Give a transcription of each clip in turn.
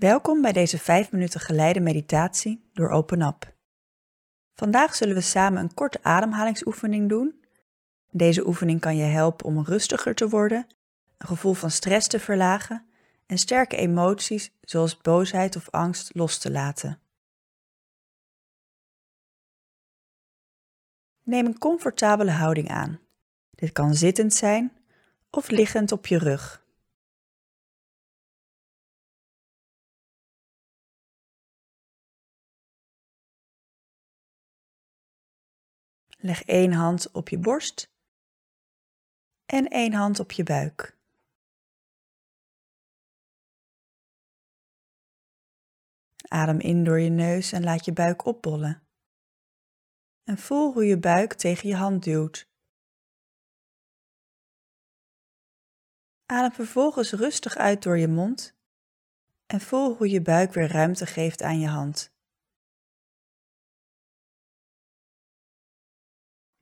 Welkom bij deze 5 minuten geleide meditatie door Open Up. Vandaag zullen we samen een korte ademhalingsoefening doen. Deze oefening kan je helpen om rustiger te worden, een gevoel van stress te verlagen en sterke emoties zoals boosheid of angst los te laten. Neem een comfortabele houding aan. Dit kan zittend zijn of liggend op je rug. Leg één hand op je borst en één hand op je buik. Adem in door je neus en laat je buik opbollen. En voel hoe je buik tegen je hand duwt. Adem vervolgens rustig uit door je mond en voel hoe je buik weer ruimte geeft aan je hand.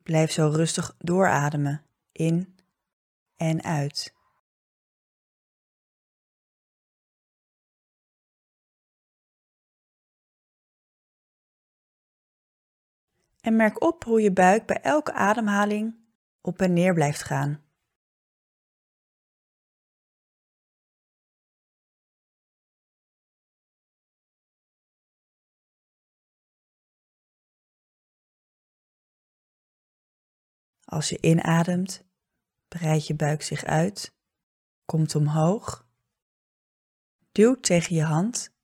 Blijf zo rustig doorademen, in en uit. En merk op hoe je buik bij elke ademhaling op en neer blijft gaan. Als je inademt, breidt je buik zich uit, komt omhoog, duwt tegen je hand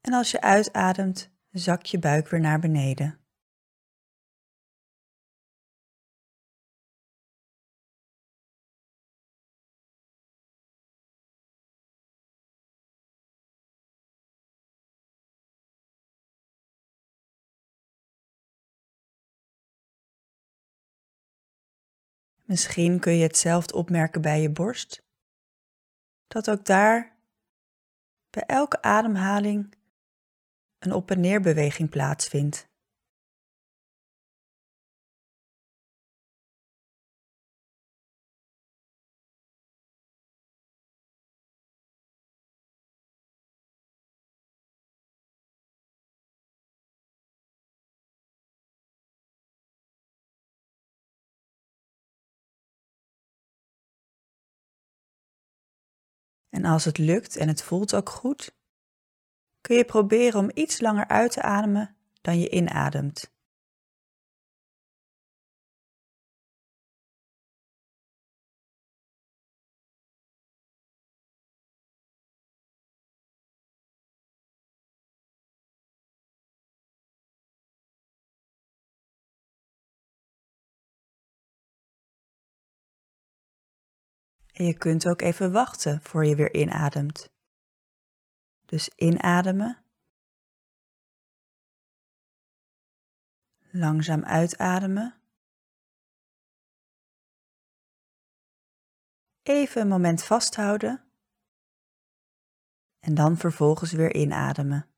en als je uitademt, zakt je buik weer naar beneden. Misschien kun je hetzelfde opmerken bij je borst. Dat ook daar bij elke ademhaling een op- en neerbeweging plaatsvindt. En als het lukt en het voelt ook goed, kun je proberen om iets langer uit te ademen dan je inademt. En je kunt ook even wachten voor je weer inademt. Dus inademen. Langzaam uitademen. Even een moment vasthouden. En dan vervolgens weer inademen.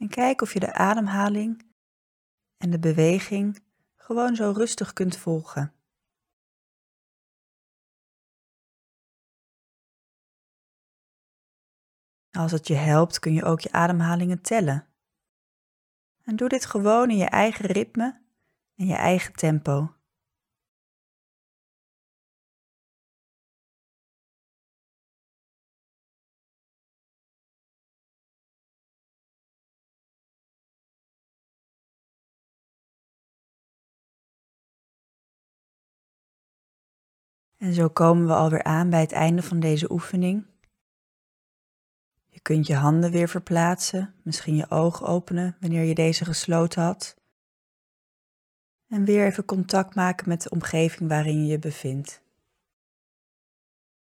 En kijk of je de ademhaling en de beweging gewoon zo rustig kunt volgen. Als het je helpt, kun je ook je ademhalingen tellen. En doe dit gewoon in je eigen ritme en je eigen tempo. En zo komen we alweer aan bij het einde van deze oefening. Je kunt je handen weer verplaatsen, misschien je ogen openen wanneer je deze gesloten had. En weer even contact maken met de omgeving waarin je je bevindt.